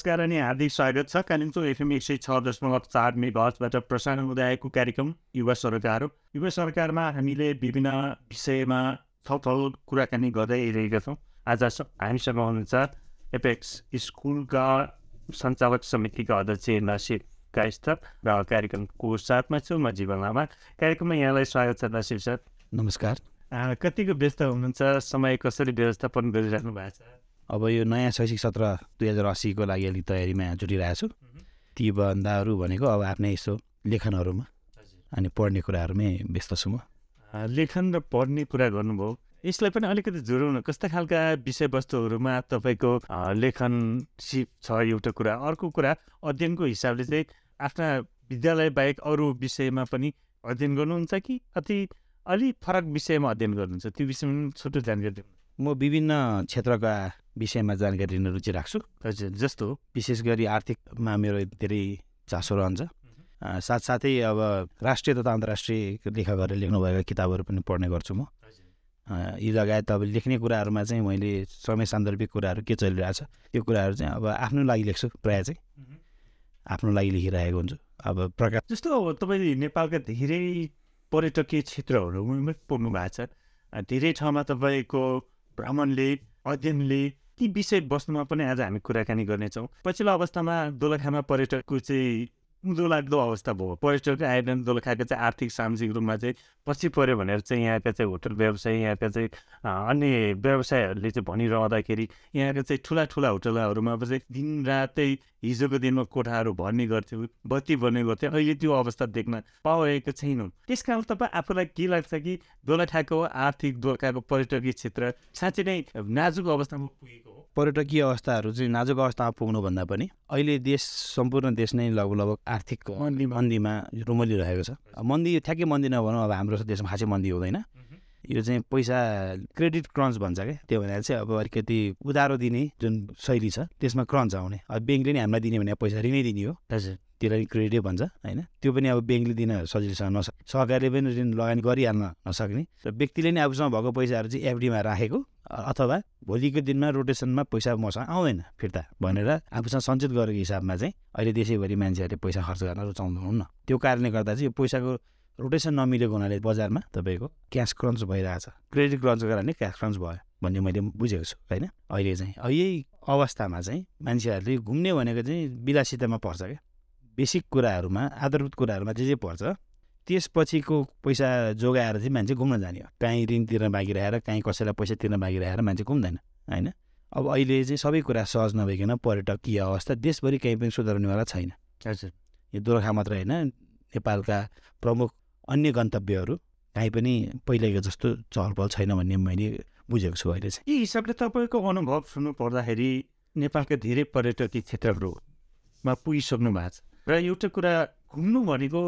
नमस्कार अनि हार्दिक स्वागत छ। कालिम्पोङ एफएम एक सय छ दशमलव चार मेगाजबाट प्रसारण हुँदै आएको कार्यक्रम युवा सरकार हो। युवा सरकारमा हामीले विभिन्न विषयमा छलफल कुराकानी गर्दै रहेका छौँ। आज हामीसँग हुनुहुन्छ एपेक्स स्कुलका सञ्चालक समितिका अध्यक्ष नासिर काइस्तर र कार्यक्रमको साथमा छु म जीवन लामा। कार्यक्रममा यहाँलाई स्वागत छ नासिर सर। नमस्कार। कतिको व्यस्त हुनुहुन्छ? समय कसरी व्यवस्थापन गरिराख्नु भएको छ? अब यो नयाँ शैक्षिक सत्र दुई हजार अस्सीको लागि अलिक तयारीमा जुटिरहेको छु ती भन्दाहरू भनेको अब आफ्नै यसो लेखनहरूमा अनि पढ्ने कुराहरूमै व्यस्त छु म। लेखन र पढ्ने कुरा गर्नुभयो। यसलाई पनि अलिकति जोडाउनु कस्ता खालका विषयवस्तुहरूमा तपाईँको लेखन सिप छ एउटा कुरा। अर्को कुरा अध्ययनको हिसाबले चाहिँ आफ्ना विद्यालय बाहेक अरू विषयमा पनि अध्ययन गर्नुहुन्छ कि अति अलिक फरक विषयमा अध्ययन गर्नुहुन्छ? त्यो विषयमा छोटो जानकारी दिनु। म विभिन्न क्षेत्रका विषयमा जानकारी लिन रुचि राख्छु। हजुर जस्तो विशेष गरी आर्थिकमा मेरो धेरै चासो रहन्छ। साथसाथै अब राष्ट्रिय तथा अन्तर्राष्ट्रिय लेखकहरूले लेख्नुभएका किताबहरू पनि पढ्ने गर्छु म। यी लगायत अब लेख्ने कुराहरूमा चाहिँ मैले समय सान्दर्भिक कुराहरू के चलिरहेछ त्यो कुराहरू चाहिँ अब आफ्नो लागि लेख्छु प्रायः चाहिँ। आफ्नो लागि लेखिरहेको हुन्छु। अब प्रकाश जस्तो तपाईँले नेपालका धेरै पर्यटकीय क्षेत्रहरूमा पुग्नु भएको छ। धेरै ठाउँमा तपाईँको भ्रमणले अध्ययनले ती विषय वस्तुमा पनि आज हामी कुराकानी गर्नेछौँ। पछिल्लो अवस्थामा दोलखामा पर्यटकको चाहिँ उँधो लाग्दो अवस्था भयो। पर्यटक आएन दोलखाको चाहिँ आर्थिक सामाजिक रूपमा चाहिँ पछि पऱ्यो भनेर चाहिँ यहाँका चाहिँ होटल व्यवसाय यहाँका चाहिँ अन्य व्यवसायहरूले चाहिँ भनिरहँदाखेरि यहाँका चाहिँ ठुला ठुला होटलहरूमा चाहिँ दिनरातै हिजोको दिनमा कोठाहरू भर्ने गर्थ्यो बत्ती बन्ने गर्थ्यो अहिले त्यो अवस्था देख्न पाएको छैनौँ त्यस कारण तपाईँ आफूलाई के लाग्छ कि दोलखाको आर्थिक दोलखाको पर्यटकीय क्षेत्र साँच्चै नै नाजुक अवस्थामा पुगेको हो? पर्यटकीय अवस्थाहरू चाहिँ नाजुक अवस्थामा पुग्नुभन्दा पनि अहिले देश सम्पूर्ण देश नै लगभग लगभग आर्थिक मन्दीमा रुमलिरहेको छ। मन्दी ठ्याक्कै मन्दी नभनौँ अब हाम्रो देशमा खासै मन्दी हुँदैन। यो चाहिँ पैसा क्रेडिट क्रन्च भन्छ क्या त्यो भनेर चाहिँ अब अलिकति उधारो दिने जुन शैली छ त्यसमा क्रन्च आउने। अब ब्याङ्कले नै हामीलाई दिने भने पैसा ऋणै दिने हो। हजुर। त्यसलाई क्रेडिटै भन्छ होइन? त्यो पनि अब ब्याङ्कले दिन सजिलोसँग नसक सरकारले पनि ऋण लगानी गरिहाल्न नसक्ने। र व्यक्तिले नै आफूसँग भएको पैसाहरू चाहिँ एफडीमा राखेको अथवा भोलिको दिनमा रोटेसनमा पैसा मसँग आउँदैन फिर्ता भनेर आफूसँग सञ्चित गरेको हिसाबमा चाहिँ अहिले देशैभरि मान्छेहरूले पैसा खर्च गर्न रुचाउँदैनन् त्यो कारणले गर्दा चाहिँ यो पैसाको रोटेसन नमिलेको हुनाले बजारमा। तपाईँको? क्यास क्रन्च भइरहेछ। क्रेडिट क्रन्चको कारणले क्यास क्रन्च भयो भन्ने मैले बुझेको छु होइन? अहिले चाहिँ यही अवस्थामा चाहिँ मान्छेहरूले घुम्ने भनेको चाहिँ विलासितामा पर्छ क्या। बेसिक कुराहरूमा आधारभूत कुराहरूमा जे जे पर्छ त्यसपछिको पैसा जोगाएर चाहिँ मान्छे घुम्न जाने हो। काहीँ ऋण तिर्न बाँकी रहेर काहीँ कसैलाई पैसा तिर्न बाँकी रहेर मान्छे घुम्दैन होइन? अब अहिले चाहिँ सबै कुरा सहज नभइकन पर्यटकीय अवस्था देशभरि कहीँ पनि सुधार्नेवाला छैन। हजुर। यो दोर्खा मात्र होइन नेपालका प्रमुख अन्य गन्तव्यहरू काहीँ पनि पहिलाको जस्तो चहलपहल छैन भन्ने मैले बुझेको छु अहिले चाहिँ। यी हिसाबले तपाईँको अनुभव सुन्नु पर्दाखेरि नेपालका धेरै पर्यटकीय क्षेत्रहरूमा पुगिसक्नु भएको छ। र एउटा कुरा घुम्नु भनेको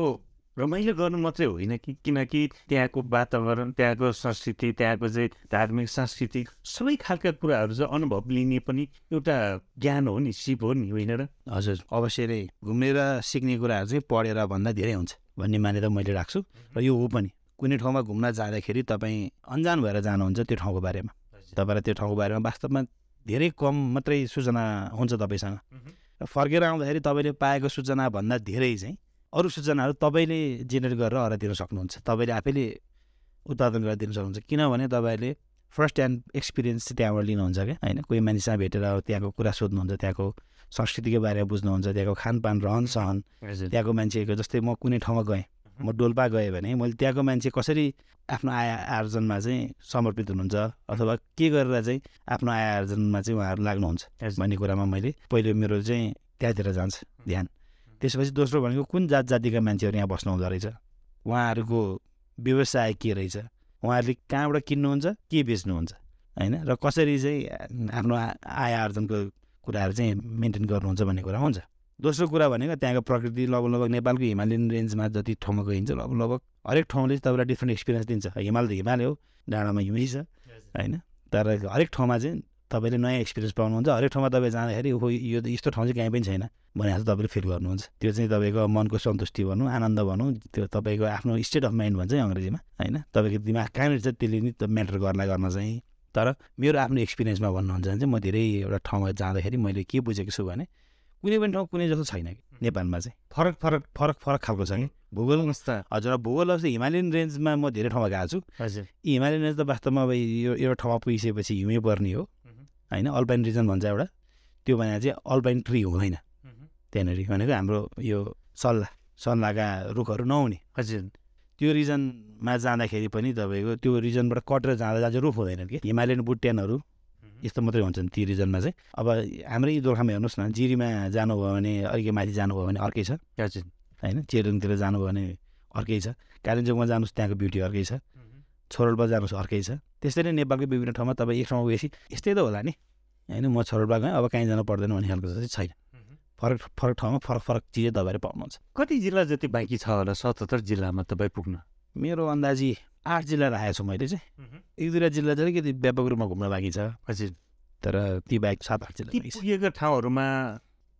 रमाइलो गर्नु मात्रै होइन कि किनकि त्यहाँको वातावरण त्यहाँको संस्कृति त्यहाँको चाहिँ धार्मिक सांस्कृतिक सबै खालका कुराहरू चाहिँ अनुभव लिने पनि एउटा ज्ञान हो नि सिप हो नि होइन र? हजुर। अवश्य नै घुमेर सिक्ने कुराहरू चाहिँ पढेर भन्दा धेरै हुन्छ। भन्ने मानेर मैले राख्छु र यो हो पनि। कुनै ठाउँमा घुम्न जाँदाखेरि तपाईँ अन्जान भएर जानुहुन्छ त्यो ठाउँको बारेमा। तपाईँलाई त्यो ठाउँको बारेमा वास्तवमा धेरै कम मात्रै सूचना हुन्छ तपाईँसँग। र फर्केर आउँदाखेरि तपाईँले पाएको सूचनाभन्दा धेरै चाहिँ अरू सूचनाहरू तपाईँले जेनेरेट गरेर अरू दिन सक्नुहुन्छ। तपाईँले आफैले उत्पादन गरेर दिन सक्नुहुन्छ। किनभने तपाईँले फर्स्ट ह्यान्ड एक्सपिरियन्स चाहिँ त्यहाँबाट लिनुहुन्छ क्या होइन? कोही मान्छेसँग भेटेर त्यहाँको कुरा सोध्नुहुन्छ त्यहाँको संस्कृतिको बारेमा बुझ्नुहुन्छ त्यहाँको खानपान रहन सहन। त्यहाँको मान्छेको जस्तै म कुनै ठाउँमा गएँ म डोल्पा गएँ भने मैले त्यहाँको मान्छे कसरी आफ्नो आय आर्जनमा चाहिँ समर्पित हुनुहुन्छ अथवा के गरेर चाहिँ आफ्नो आय आर्जनमा चाहिँ उहाँहरू लाग्नुहुन्छ भन्ने कुरामा मैले पहिले मेरो चाहिँ त्यहाँतिर जान्छ ध्यान। त्यसपछि दोस्रो भनेको कुन जात जातिका मान्छेहरू यहाँ बस्नुहुँदो रहेछ? उहाँहरूको व्यवसाय के रहेछ? उहाँहरूले कहाँबाट किन्नुहुन्छ के बेच्नुहुन्छ? होइन? र कसरी चाहिँ आफ्नो आय आर्जनको कुराहरू चाहिँ मेन्टेन गर्नुहुन्छ भन्ने कुरा हुन्छ दोस्रो कुरा भनेको त्यहाँको प्रकृति लगभग लगभग नेपालको हिमालयन रेन्जमा जति ठाउँमा गइन्छ लगभग लगभग हरेक ठाउँले तपाईँलाई डिफ्रेन्ट एक्सपिरियन्स दिन्छ। हिमाल त हिमालय हो डाँडामा हिमै छ होइन? तर हरेक ठाउँमा चाहिँ तपाईँले नयाँ एक्सपिरियन्स पाउनुहुन्छ। हरेक ठाउँमा तपाईँ जाँदाखेरि हो यो यस्तो ठाउँ चाहिँ कहीँ पनि छैन भने जस्तो तपाईँले फिल गर्नुहुन्छ। त्यो चाहिँ तपाईँको मनको सन्तुष्टि भनौँ आनन्द भनौँ त्यो तपाईँको आफ्नो स्टेट अफ माइन्ड भन्छ अङ्ग्रेजीमा होइन? तपाईँको दिमाग कहाँनिर छ त्यसले नि म्याटर गर्ला गर्न चाहिँ। तर मेरो आफ्नो एक्सपिरियन्समा भन्नुहुन्छ भने चाहिँ म धेरै एउटा ठाउँमा जाँदाखेरि मैले के बुझेको छु भने कुनै पनि ठाउँ कुनै जस्तो छैन कि नेपालमा चाहिँ। फरक फरक फरक फरक खालको छ कि? भूगोल अवस्था हजुर। भूगोल अवस्था हिमालयन रेन्जमा म धेरै ठाउँमा गएको छु। हजुर। हिमालयन रेन्ज त वास्तवमा अब यो एउटा ठाउँमा पुगिसकेपछि हिउँ पर्ने हो होइन अल्पाइन रिजन भन्छ एउटा। त्यो भने चाहिँ अल्पाइन ट्री हुँदैन। त्यहाँनिर भनेको हाम्रो यो सल्लाह सल्लाहका रुखहरू नहुने। हजुर। त्यो रिजनमा जाँदाखेरि पनि तपाईँको त्यो रिजनबाट कटेर जाँदा जाँदा रुख हुँदैन कि। हिमालयन बुट्यानहरू यस्तो मात्रै हुन्छन् ती रिजनमा चाहिँ। अब हाम्रै दोर्खामा हेर्नुहोस् न जिरीमा जानुभयो भने अलिक माथि जानुभयो भने अर्कै छ। होइन चेरुङतिर जानुभयो भने अर्कै छ। कालिम्पोङमा जानुहोस् त्यहाँको ब्युटी अर्कै छ। छोरोलपा जानुहोस् अर्कै छ। त्यस्तै नै नेपालको विभिन्न ठाउँमा तपाईँ एक ठाउँमा गएपछि यस्तै त होला नि। होइन म छोरोलपा गएँ अब कहीँ जानु पर्दैन भन्ने खालको चाहिँ छैन। फरक फरक ठाउँमा फरक फरक चिजै तपाईँले पाउनुहुन्छ। कति जिल्ला जति बाँकी छ होला? सतहत्तर जिल्लामा तपाईँ पुग्न मेरो अन्दाजी आठ जिल्ला राखेको छु मैले चाहिँ। एक दुईवटा जिल्ला चाहिँ अलिकति व्यापक रूपमा घुम्न बाँकी छ। हजुर। तर ती बाहेक सात आठ जिल्ला पुगेका ठाउँहरूमा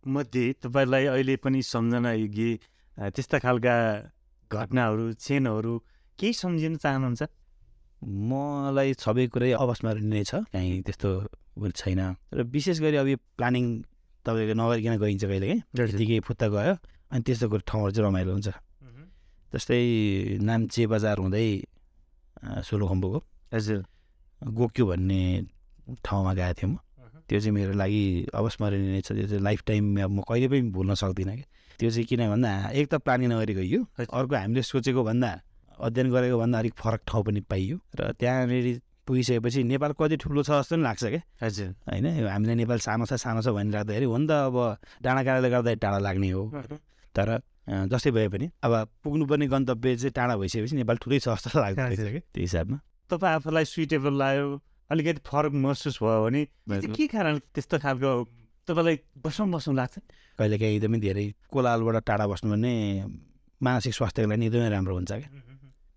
मध्ये तपाईँलाई अहिले पनि सम्झना योग्य त्यस्ता खालका घटनाहरू क्षणहरू केही सम्झिन चाहनुहुन्छ? मलाई सबै कुरै अवस्मरणीय नै छ। कहीँ त्यस्तो छैन। र विशेष गरी अब यो प्लानिङ तपाईँको नगरिकन गइन्छ कहिले काहीँ त्यतिकै फुत्ता गयो अनि त्यस्तो कुरो ठाउँहरू चाहिँ रमाइलो हुन्छ। जस्तै नाम्चे बजार हुँदै सोलुखम्बुको। हजुर। गोक्यो भन्ने ठाउँमा गएको थिएँ म। त्यो चाहिँ मेरो लागि अवस्मरणीय छ। त्यो चाहिँ लाइफ टाइम अब म कहिले पनि भुल्न सक्दिनँ कि। त्यो चाहिँ किन भन्दा एक त प्लानिङ नगरी गइयो। अर्को हामीले सोचेको भन्दा अध्ययन गरेको भन्दा अलिक फरक ठाउँ पनि पाइयो। र त्यहाँनिर पुगिसकेपछि नेपाल कति ठुलो छ जस्तो पनि लाग्छ क्या हजुर। होइन हामीले नेपाल सानो छ सानो छ भनिराख्दाखेरि हो नि त अब डाँडा काँडाले गर्दा टाढा लाग्ने हो। तर जस्तै भए पनि अब पुग्नुपर्ने गन्तव्य चाहिँ टाढा भइसकेपछि नेपाल ठुलै छ जस्तो लाग्दो रहेछ क्या त्यो हिसाबमा। तपाईँ आफूलाई सुइटेबल लाग्यो अलिकति फरक महसुस भयो भने के कारण त्यस्तो खालको तपाईँलाई बसौँ बसौँ लाग्छ? कहिलेकाहीँ एकदमै धेरै कोलालबाट टाढा बस्नु भने मानसिक स्वास्थ्यको लागि एकदमै राम्रो हुन्छ क्या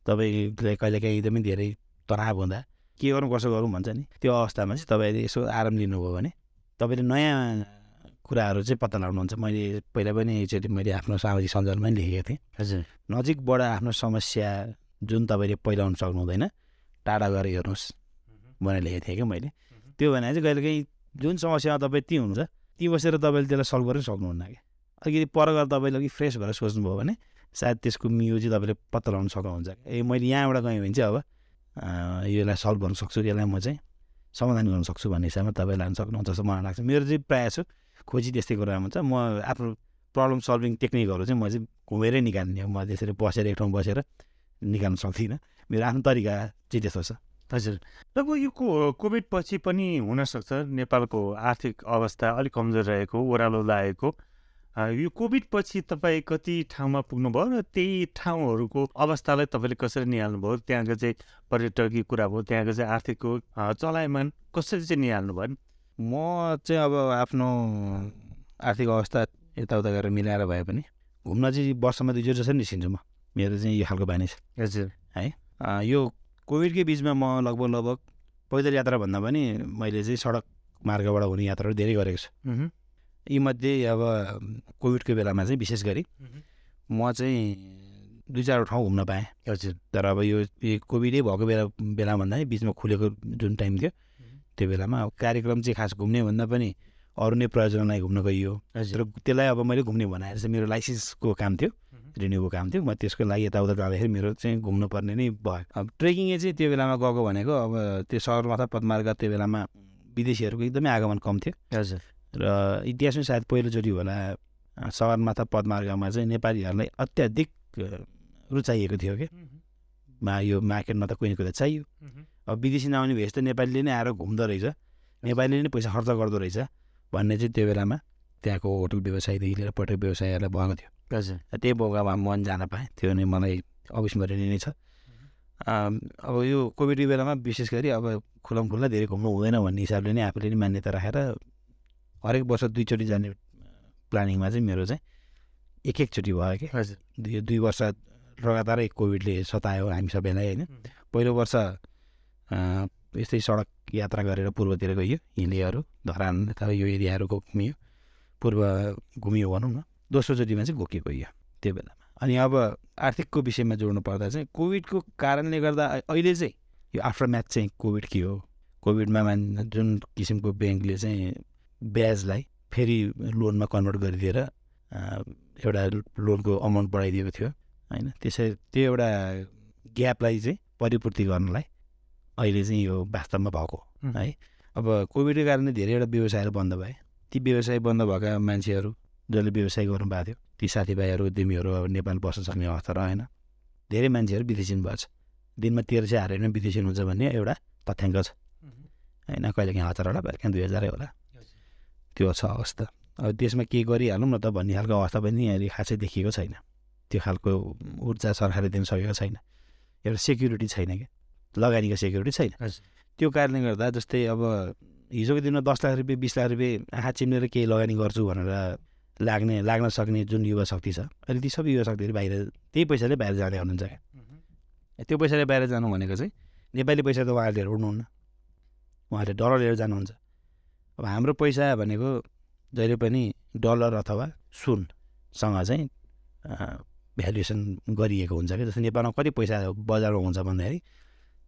तपाईँलाई कहिलेकाहीँ एकदमै धेरै तनाव हुँदा के गरौँ कसो गरौँ भन्छ नि। त्यो अवस्थामा चाहिँ तपाईँले यसो आराम लिनुभयो भने तपाईँले नयाँ कुराहरू चाहिँ पत्ता लगाउनुहुन्छ। मैले पहिला पनि एकचोटि मैले आफ्नो सामाजिक सञ्जालमा पनि लेखेको थिएँ। हजुर। नजिकबाट आफ्नो समस्या जुन तपाईँले पहिलाउन सक्नु हुँदैन टाढा गएर हेर्नुहोस् भनेर लेखेको थिएँ क्या मैले। त्यो भने चाहिँ कहिलेकाहीँ जुन समस्यामा तपाईँ ती हुन्छ ती बसेर तपाईँले त्यसलाई सल्भ गर्नै सक्नुहुन्न क्या। अलिकति पर गएर तपाईँले अलिक फ्रेस भएर सोच्नुभयो भने सायद त्यसको मियो चाहिँ तपाईँले पत्ता लगाउन सक्नुहुन्छ। ए मैले यहाँबाट गएँ भने चाहिँ अब यसलाई सल्भ गर्न सक्छु यसलाई म चाहिँ समाधान गर्न सक्छु भन्ने हिसाबमा तपाईँ लान सक्नुहुन्छ जस्तो मलाई लाग्छ। मेरो चाहिँ प्रायः छ खोजी त्यस्तै कुरामा हुन्छ। म आफ्नो प्रब्लम सल्भिङ टेक्निकहरू चाहिँ म चाहिँ घुमेरै निकाल्ने हो। म त्यसरी बसेर एक ठाउँ बसेर निकाल्न सक्दिनँ। मेरो आफ्नो तरिका चाहिँ त्यस्तो छ। हजुर। लगभग यो को कोभिड पछि पनि हुनसक्छ। नेपालको आर्थिक अवस्था अलिक कमजोर रहेको ओह्रालो लागेको। यो कोभिड पछि तपाईँ कति ठाउँमा पुग्नुभयो र त्यही ठाउँहरूको अवस्थालाई तपाईँले कसरी निहाल्नुभयो? त्यहाँको चाहिँ पर्यटकीय कुरा भयो त्यहाँको चाहिँ आर्थिकको चलायमान कसरी चाहिँ निहाल्नु भयो? म चाहिँ अब आफ्नो आर्थिक अवस्था यताउता गरेर मिलाएर भए पनि घुम्न चाहिँ वर्षमा दुईचोटि जसरी निस्किन्छु म। मेरो चाहिँ यो खालको बानी छ। हजुर। अँ, यो कोभिडकै बिचमा म लगभग लगभग पैदल यात्रा भन्दा पनि मैले चाहिँ सडक मार्गबाट हुने यात्राहरू धेरै गरेको छु। यीमध्ये अब कोभिडको बेलामा चाहिँ विशेष गरी। म चाहिँ दुई चारवटा ठाउँ घुम्न पाएँ हजुर तर अब यो कोभिडै भएको बेला बेला भन्दा बिचमा खुलेको जुन टाइम थियो त्यो बेलामा अब कार्यक्रम चाहिँ खास घुम्ने भन्दा पनि अरू नै प्रयोजनलाई घुम्न गइयो। हजुर। त्यसलाई अब मैले घुम्ने बनाएर चाहिँ मेरो लाइसेन्सको काम थियो रिन्युको काम थियो। म त्यसको लागि यताउता जाँदाखेरि मेरो चाहिँ घुम्नु पर्ने नै भयो। अब ट्रेकिङै चाहिँ त्यो बेलामा गएको भनेको अब त्यो सगरमाथा पदमार्ग त्यो बेलामा विदेशीहरूको एकदमै आगमन कम थियो। हजुर। र इतिहासमै सायद पहिलोचोटि होला। सगरमाथा पदमार्गमा चाहिँ नेपालीहरूलाई अत्याधिक रुचाइएको थियो कि। मा यो मार्केटमा त कुनै कुरा चाहियो। अब विदेशी नआउने भएपछि त नेपालीले नै आएर घुम्दो रहेछ। नेपालीले नै पैसा खर्च गर्दो रहेछ भन्ने चाहिँ त्यो बेलामा त्यहाँको होटल व्यवसायदेखि लिएर पर्यटक व्यवसायहरूलाई भएको थियो। हजुर। त्यही मौकामा मन जान पाएँ। त्यो नै मलाई अविस्मरणीय नै छ। अब यो कोभिडको बेलामा विशेष गरी अब खुल्लम खुल्ला धेरै घुम्नु हुँदैन भन्ने हिसाबले नै आफूले नै मान्यता राखेर हरेक वर्ष दुईचोटि जाने प्लानिङमा चाहिँ मेरो चाहिँ एक एकचोटि भयो कि। हजुर। दुई दुई वर्ष लगातारै कोभिडले सतायो हामी सबैलाई होइन। पहिलो वर्ष यस्तै सडक यात्रा गरेर पूर्वतिर गइयो हिलेहरू धरान अथवा यो एरियाहरूको घुमियो। पूर्व घुमियो भनौँ न। दोस्रोचोटिमा चाहिँ घोके गइयो त्यो बेलामा। अनि अब आर्थिकको विषयमा जोड्नु पर्दा चाहिँ कोभिडको कारणले गर्दा अहिले चाहिँ यो आफ्टर म्याथ चाहिँ कोभिड के हो? कोभिडमा मान जुन किसिमको ब्याङ्कले चाहिँ ब्याजलाई फेरि लोनमा कन्भर्ट गरिदिएर एउटा लोनको अमाउन्ट बढाइदिएको थियो होइन? त्यसै त्यो एउटा ग्यापलाई चाहिँ परिपूर्ति गर्नलाई अहिले चाहिँ यो वास्तवमा भएको हो, अब कोभिडको कारणले धेरैवटा व्यवसायहरू बन्द भए। ती व्यवसाय बन्द भएका मान्छेहरू जसले व्यवसाय गर्नुभएको थियो ती साथीभाइहरू उद्यमीहरू अब नेपाल बस्न सक्ने अवस्था रहेन धेरै मान्छेहरू विदेशिन भएको छ दिनमा तेह्र सय हारेर विदेशिन हुन्छ भन्ने एउटा तथ्याङ्क छ। होइन? कहिलेकाहीँ हजार होला कहिलेकाहीँ दुई हजारै होला। त्यो छ अवस्था। अब त्यसमा के गरिहालौँ न त भन्ने खालको अवस्था पनि अहिले खासै देखिएको छैन। त्यो खालको ऊर्जा सरकारले दिन सकेको छैन। एउटा सेक्युरिटी छैन क्या। लगानीको सेक्युरिटी छैन। त्यो कारणले गर्दा जस्तै अब हिजोको दिनमा दस लाख रुपियाँ बिस लाख रुपियाँ आँखा चिम्लेर केही लगानी गर्छु भनेर लाग्ने लाग्न सक्ने जुन युवा शक्ति छ अहिले ती सबै युवा शक्तिहरू बाहिर त्यही पैसाले बाहिर जाने हुनुहुन्छ क्या। त्यो पैसाले बाहिर जानु भनेको चाहिँ नेपाली पैसा त उहाँहरूले उड्नुहुन्न उहाँहरूले डलर लिएर जानुहुन्छ। अब हाम्रो पैसा भनेको जहिले पनि डलर अथवा सुनसँग चाहिँ भ्यालुएसन गरिएको हुन्छ क्या। जस्तै नेपालमा कति पैसा बजारमा हुन्छ भन्दाखेरि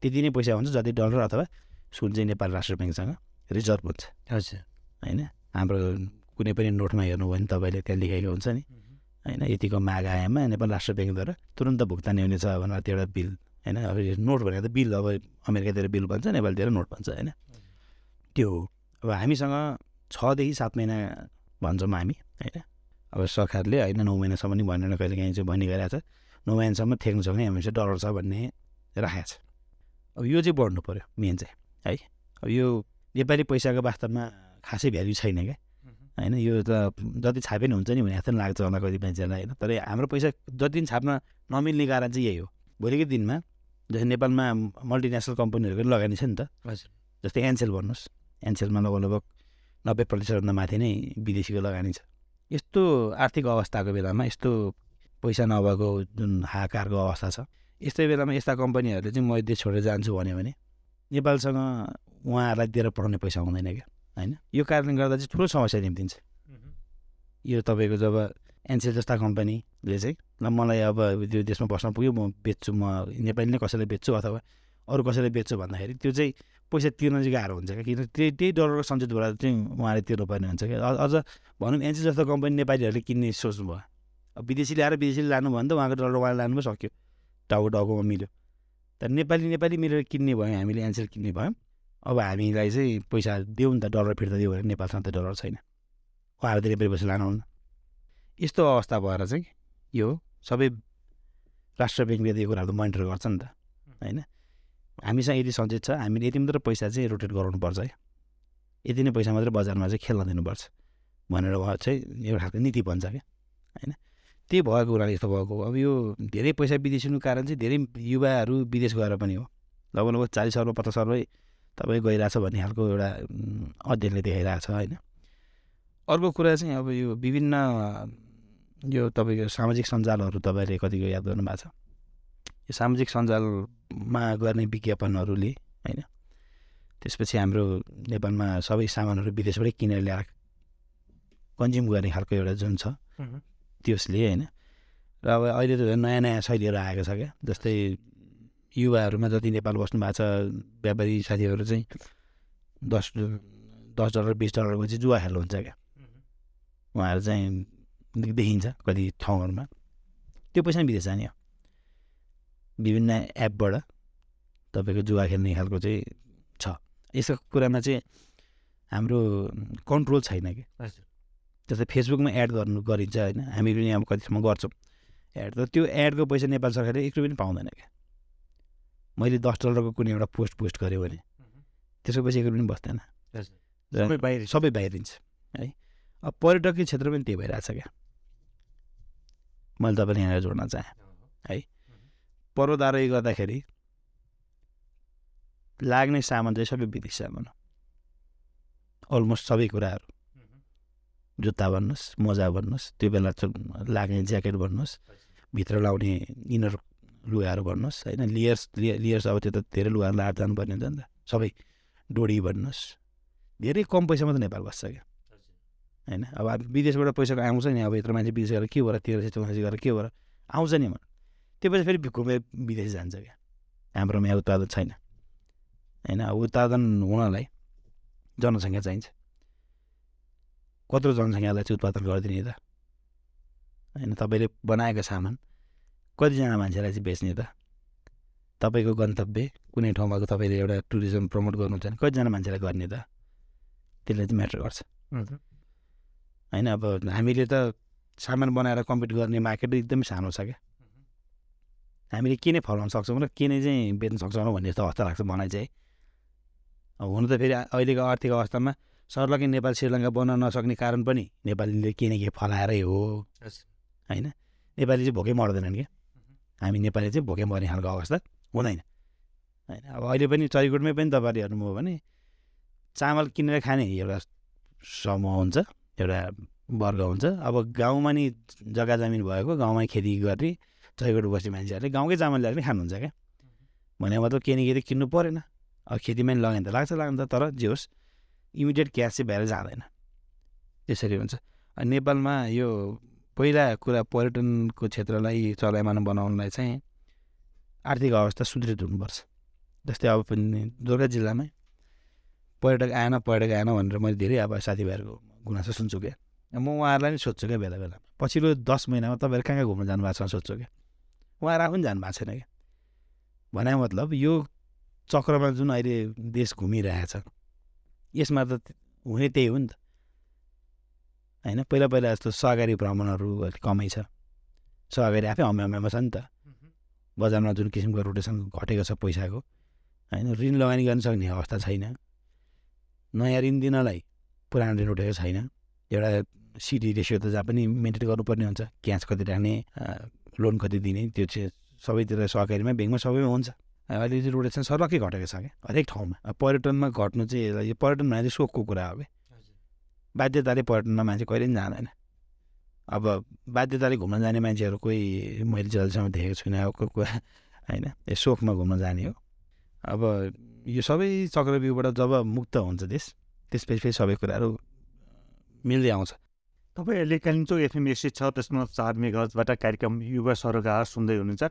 त्यति नै पैसा हुन्छ जति डलर अथवा सुन चाहिँ नेपाल राष्ट्र ब्याङ्कसँग रिजर्भ हुन्छ। हजुर। होइन? हाम्रो कुनै पनि नोटमा हेर्नुभयो भने तपाईँले त्यहाँ लेखेको हुन्छ नि। होइन? यतिको माग आएमा नेपाल राष्ट्र ब्याङ्कद्वारा तुरन्त भुक्तानी हुनेछ भनेर त्यो एउटा बिल। होइन? अब नोट भनेको त बिल अब अमेरिकातिर बिल भन्छ नेपालतिर नोट भन्छ होइन? त्यो हो। अब हामीसँग छदेखि सात महिना भन्छौँ हामी होइन? अब सरकारले होइन नौ महिनासम्म नि भनेर कहिले काहीँ चाहिँ भनिरहेको छ नौ महिनासम्म थेक्नु सक्ने हामीसँग डलर छ भन्ने राखेको छ। अब यो चाहिँ बढ्नु पऱ्यो मेन चाहिँ है? अब यो नेपाली पैसाको वास्तवमा खासै भ्याल्यु छैन क्या होइन? यो त जति छापे नि हुन्छ नि भने जस्तो लाग्छ होला कति मान्छेलाई होइन? तर हाम्रो पैसा जति पनि छाप्न नमिल्ने कारण चाहिँ यही हो। भोलिको दिनमा जस्तै नेपालमा मल्टिनेसनल कम्पनीहरूको पनि लगानी छ नि त। हजुर। जस्तै एनसेल भन्नुहोस्। एनसेलमा लगभग लगभग नब्बे प्रतिशतभन्दा माथि नै विदेशीको लगानी छ। यस्तो आर्थिक अवस्थाको बेलामा यस्तो पैसा नभएको जुन हाहाकारको अवस्था छ यस्तै बेलामा यस्ता कम्पनीहरूले चाहिँ म देश छोडेर जान्छु भन्यो भने नेपालसँग उहाँहरूलाई दिएर पठाउने पैसा हुँदैन क्या होइन? यो कारणले गर्दा चाहिँ ठुलो समस्या निम्तिन्छ। यो तपाईँको जब एनसेल जस्ता कम्पनीले चाहिँ ल मलाई अब त्यो देशमा बस्न पुग्यो म बेच्छु म नेपाली नै कसैलाई बेच्छु अथवा अरू कसैलाई बेच्छु भन्दाखेरि त्यो चाहिँ पैसा तिर्न चाहिँ गाह्रो हुन्छ क्या? किन त्यही त्यही डलरको सञ्चितबाट चाहिँ उहाँले तिर्नुपर्ने हुन्छ क्या? अझ भनौँ एनसेल जस्तो कम्पनी नेपालीहरूले किन्ने सोच्नुभयो। अब विदेशीले आएर विदेशीले लानु भयो भने त उहाँको डलर उहाँले लानु पनि सक्यो। टाउको टाउकोमा मिल्यो। तर नेपाली नेपाली मिलेर किन्ने भयो हामीले एनसेल किन्ने भयौँ। अब हामीलाई चाहिँ पैसा दिउँ नि त डलर फिर्ता दियो भने नेपालसँग त डलर छैन। उहाँहरू त नेपाली पैसा लानुहुन्न। यस्तो अवस्था भएर चाहिँ यो सबै राष्ट्र ब्याङ्कले त यो कुराहरू मोनिटर गर्छ नि त होइन? हामीसँग यति सञ्चित छ हामीले यति मात्र पैसा चाहिँ रोटेट गराउनुपर्छ है। यति नै पैसा मात्रै बजारमा चाहिँ खेल्न दिनुपर्छ भनेर उहाँ चाहिँ एउटा खालको नीति बन्छ क्या होइन? त्यही भएको हुनाले यस्तो भएको। अब यो धेरै पैसा विदेशिनुको कारण चाहिँ धेरै युवाहरू विदेश गएर पनि हो। लगभग लगभग चालिस अर्ब पचास अर्बै तपाईँ गइरहेछ भन्ने खालको एउटा अध्ययनले देखाइरहेको छ होइन? अर्को कुरा चाहिँ अब यो विभिन्न यो तपाईँको सामाजिक सञ्जालहरू तपाईँले कतिको याद गर्नु भएको छ? यो सामाजिक सञ्जालमा गर्ने विज्ञापनहरूले होइन? त्यसपछि हाम्रो नेपालमा सबै सामानहरू विदेशबाटै किनेर ल्याएर कन्ज्युम गर्ने खालको एउटा जुन छ त्यसले होइन? र अब अहिले त झन् नयाँ नयाँ शैलीहरू आएको छ क्या। जस्तै युवाहरूमा जति नेपाल बस्नु भएको छ व्यापारी साथीहरू चाहिँ दस दस डलर बिस डलरको चाहिँ जुवा खेल्नुहुन्छ क्या। उहाँहरू चाहिँ देखिन्छ कति ठाउँहरूमा। त्यो पैसा नि विदेश जाने हो। विभिन्न एपबाट तपाईँको जुवा खेल्ने खालको चाहिँ छ। यसको कुरामा चाहिँ हाम्रो कन्ट्रोल छैन कि? जस्तै फेसबुकमा एड गर्नु गरिन्छ होइन हामी पनि अब कतिसम्म गर्छौँ। एड त त्यो एडको पैसा नेपाल सरकारले एक रुपियाँ पनि पाउँदैन क्या मैले दस डलरको कुनै एउटा पोस्ट पोस्ट गरेँ भने त्यसको पैसा एक रुपियाँ पनि बस्दैन। सबै बाहिर सबै बाहिरिन्छ है? अब पर्यटकीय क्षेत्र पनि त्यही भइरहेछ क्या? मैले तपाईँलाई यहाँनिर जोड्न चाहेँ पर्वतारोही गर्दाखेरि लाग्ने सामान चाहिँ सबै विदेशी सामान हो। अलमोस्ट सबै कुराहरू। जुत्ता भन्नुहोस् मोजा भन्नुहोस् त्यो बेला लाग्ने ज्याकेट भन्नुहोस् भित्र लाउने इनर लुगाहरू भन्नुहोस् होइन? लियर्स लियर्स अब त्यो त धेरै लुगाहरू लाएर जानुपर्ने हुन्छ नि त। सबै डोरी भन्नुहोस्। धेरै कम पैसामा त नेपाल बस्छ क्या। होइन? अब विदेशबाट पैसा आउँछ नि अब यत्रो मान्छे विदेश गएर के भएर तेह्र सय चौध सय गरेर के भएर आउँछ नि मन त्यो पैसा फेरि घुमेर विदेश जान्छ क्या। हाम्रोमा यहाँ उत्पादन छैन। होइन उत्पादन हुनलाई जनसङ्ख्या चाहिन्छ। कत्रो जनसङ्ख्यालाई चाहिँ उत्पादन गरिदिने त? होइन तपाईँले बनाएको सामान कतिजना मान्छेलाई चाहिँ बेच्ने त? तपाईँको गन्तव्य कुनै ठाउँमा तपाईँले एउटा टुरिज्म प्रमोट गर्नुहुन्छ भने कतिजना मान्छेलाई गर्ने त? त्यसले चाहिँ म्याटर गर्छ। होइन अब हामीले त सामान बनाएर कम्पिट गर्ने मार्केट एकदमै सानो छ क्या। हामीले के नै फलाउन सक्छौँ र के नै चाहिँ बेच्न सक्छौँ भन्ने जस्तो अवस्था लाग्छ मलाई चाहिँ। अब हुनु त फेरि अहिलेको आर्थिक अवस्थामा सर्लकै नेपाल श्रीलङ्का बन्न नसक्ने कारण पनि नेपालीले के न के फलाएरै हो। होइन? नेपाली चाहिँ भोकै मर्दैनन् क्या। हामी नेपाली चाहिँ भोकै मर्ने खालको अवस्था हुँदैन। होइन? अब अहिले पनि चरीकोटमै पनि तपाईँहरूले हेर्नुभयो भने चामल किनेर खाने एउटा समूह हुन्छ एउटा वर्ग हुन्छ। अब गाउँमा नि जग्गा जमिन भएको गाउँमै खेती गर्ने चरीकोट बस्ने मान्छेहरूले गाउँकै चामल ल्याएर पनि खानुहुन्छ क्या। भने मतलब के न के त किन्नु परेन। अब खेतीमा नि लगायो त लाग्छ लाग्नु त तर जे होस् इमिडिएट क्यास चाहिँ भएर जाँदैन। त्यसरी हुन्छ। नेपालमा यो पहिला कुरा पर्यटनको क्षेत्रलाई चलायमान बनाउनलाई चाहिँ आर्थिक अवस्था सुदृढ हुनुपर्छ। जस्तै अब पनि दुर्गा जिल्लामै पर्यटक आएन पर्यटक आएन भनेर मैले धेरै अब साथीभाइहरूको गुनासो सुन्छु क्या। म उहाँहरूलाई नि सोध्छु क्या बेला बेला। पछिल्लो दस महिनामा तपाईँहरू कहाँ कहाँ घुम्न जानुभएको छ सोध्छु क्या। आफू पनि जानु भएको छैन क्या। भने मतलब यो चक्रमा जुन अहिले देश घुमिरहेछ यसमा त हुने त्यही हो नि त। होइन पहिला पहिला जस्तो सहकारी भ्रमणहरू अलिक कमै छ। सहकारी आफै हम्यामा छ नि त। बजारमा जुन किसिमको रोटेसन घटेको छ पैसाको होइन ऋण लगानी गर्न सक्ने अवस्था छैन। नयाँ ऋण दिनलाई पुरानो ऋण उठेको छैन। एउटा सिडी रेसियो त जहाँ पनि मेन्टेन गर्नुपर्ने हुन्छ। क्यास कति राख्ने लोन कति दिने त्यो चाहिँ सबैतिर सहकारीमा ब्याङ्कमा सबैमा हुन्छ। अहिले चाहिँ रोटेसन सर्लक्कै घटेको छ क्या हरेक ठाउँमा। पर्यटनमा घट्नु चाहिँ यो पर्यटन भने चाहिँ सोखको कुरा हो क्या। बाध्यताले पर्यटनमा मान्छे कहिले पनि जाँदैन। अब बाध्यताले घुम्न जाने मान्छेहरू कोही मैले जहिलेसम्म देखेको छुइनँ अब कोही कोही होइन यो सोखमा घुम्न जाने हो। अब यो सबै चक्रव्यूहबाट जब मुक्त हुन्छ देश त्यसपछि फेरि सबै कुराहरू मिल्दै आउँछ। तपाईँ अहिले कालिम्पोङ एफएम एक सय छ दशमलव चार मेगाजबाट कार्यक्रम युवा सरोकार सुन्दै हुनुहुन्छ।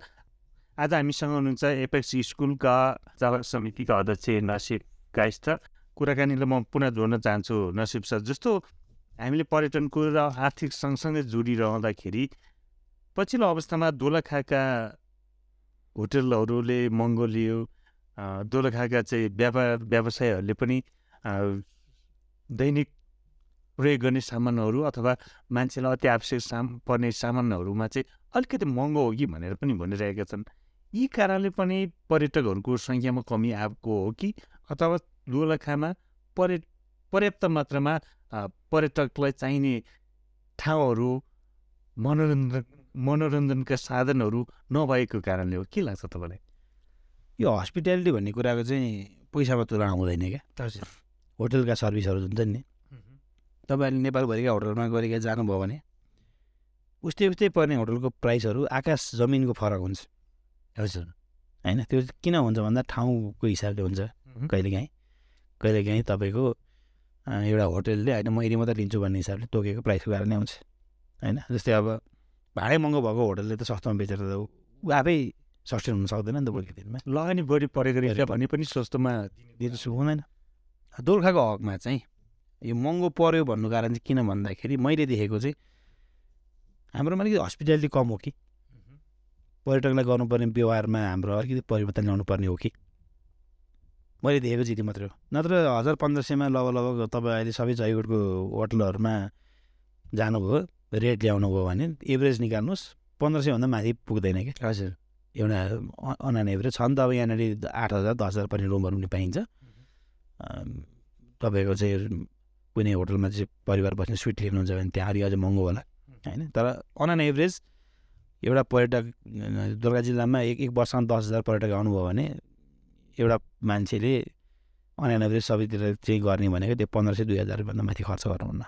आज हामीसँग हुनुहुन्छ एपेक्स स्कुलका चालक समितिका अध्यक्ष नसिब गाइस छ कुराकानीलाई म पुनः जोड्न चाहन्छु नसिब सर। जस्तो हामीले पर्यटनको र आर्थिक सँगसँगै जोडिरहँदाखेरि पछिल्लो अवस्थामा दोलखाका होटलहरूले महँगो लियो दोलखाका चाहिँ व्यापार व्यवसायहरूले पनि दैनिक प्रयोग गर्ने सामानहरू अथवा मान्छेलाई अति आवश्यक साम पर्ने सामानहरूमा चाहिँ अलिकति महँगो हो कि भनेर पनि भनिरहेका छन्। यी कारणले पनि पर्यटकहरूको सङ्ख्यामा कमी आएको हो कि अथवा दोलखामा पर्य पर्याप्त मात्रामा पर्यटकलाई चाहिने ठाउँहरू मनोरञ्जन मनोरञ्जनका साधनहरू नभएको कारणले हो। के लाग्छ तपाईँलाई? यो हस्पिटालिटी भन्ने कुराको चाहिँ पैसामा तुलना हुँदैन क्या। होटलका सर्भिसहरू जुन नि। तपाईँहरूले नेपालभरिका होटलमा गरेर जानुभयो भने उस्तै उस्तै पर्ने होटलको प्राइसहरू आकाश जमिनको फरक हुन्छ। हजुर। होइन? त्यो किन हुन्छ भन्दा ठाउँको हिसाबले हुन्छ। कहिलेकाहीँ कहिलेकाहीँ तपाईँको एउटा होटलले होइन म यदि मात्रै लिन्छु भन्ने हिसाबले तोकेको प्राइसको कारणै आउँछ होइन? जस्तै अब भाडै महँगो भएको होटलले त सस्तोमा बेचेर त ऊ आफै सस्टेन हुन सक्दैन नि त भोलिको दिनमा। लगानी बढी परेको रहेछ भने पनि सस्तोमा दिनु हुँदैन। दोर्खाको हकमा चाहिँ यो महँगो पऱ्यो भन्नु कारण चाहिँ किन भन्दाखेरि मैले देखेको चाहिँ हाम्रोमा अलिकति हस्पिटालिटी कम हो कि। पर्यटकलाई गर्नुपर्ने व्यवहारमा हाम्रो अलिकति परिवर्तन ल्याउनु पर्ने हो कि। मैले देखेको चिठी मात्रै हो। नत्र हजार पन्ध्र सयमा लगभग लगभग तपाईँ अहिले सबै जयगढको होटलहरूमा जानुभयो रेट ल्याउनु भयो भने एभरेज निकाल्नुहोस्। पन्ध्र सयभन्दा माथि पुग्दैन क्या। हजुर। एउटा अन एभरेज छ नि त अब यहाँनिर आठ हजार दस हजार पर्ने रुमहरू पनि पाइन्छ। तपाईँको चाहिँ कुनै होटलमा चाहिँ परिवार बस्ने सुइट लिनुहुन्छ भने त्यहाँ अलि अझै महँगो होला होइन? तर अन एन एभरेज एउटा पर्यटक दुर्गा जिल्लामा एक एक वर्षमा दस हजार पर्यटक आउनुभयो भने एउटा मान्छेले अन एन एभरेज सबैतिर चाहिँ गर्ने भनेको त्यो पन्ध्र सय दुई हजारभन्दा माथि खर्च गर्नुहुन्न।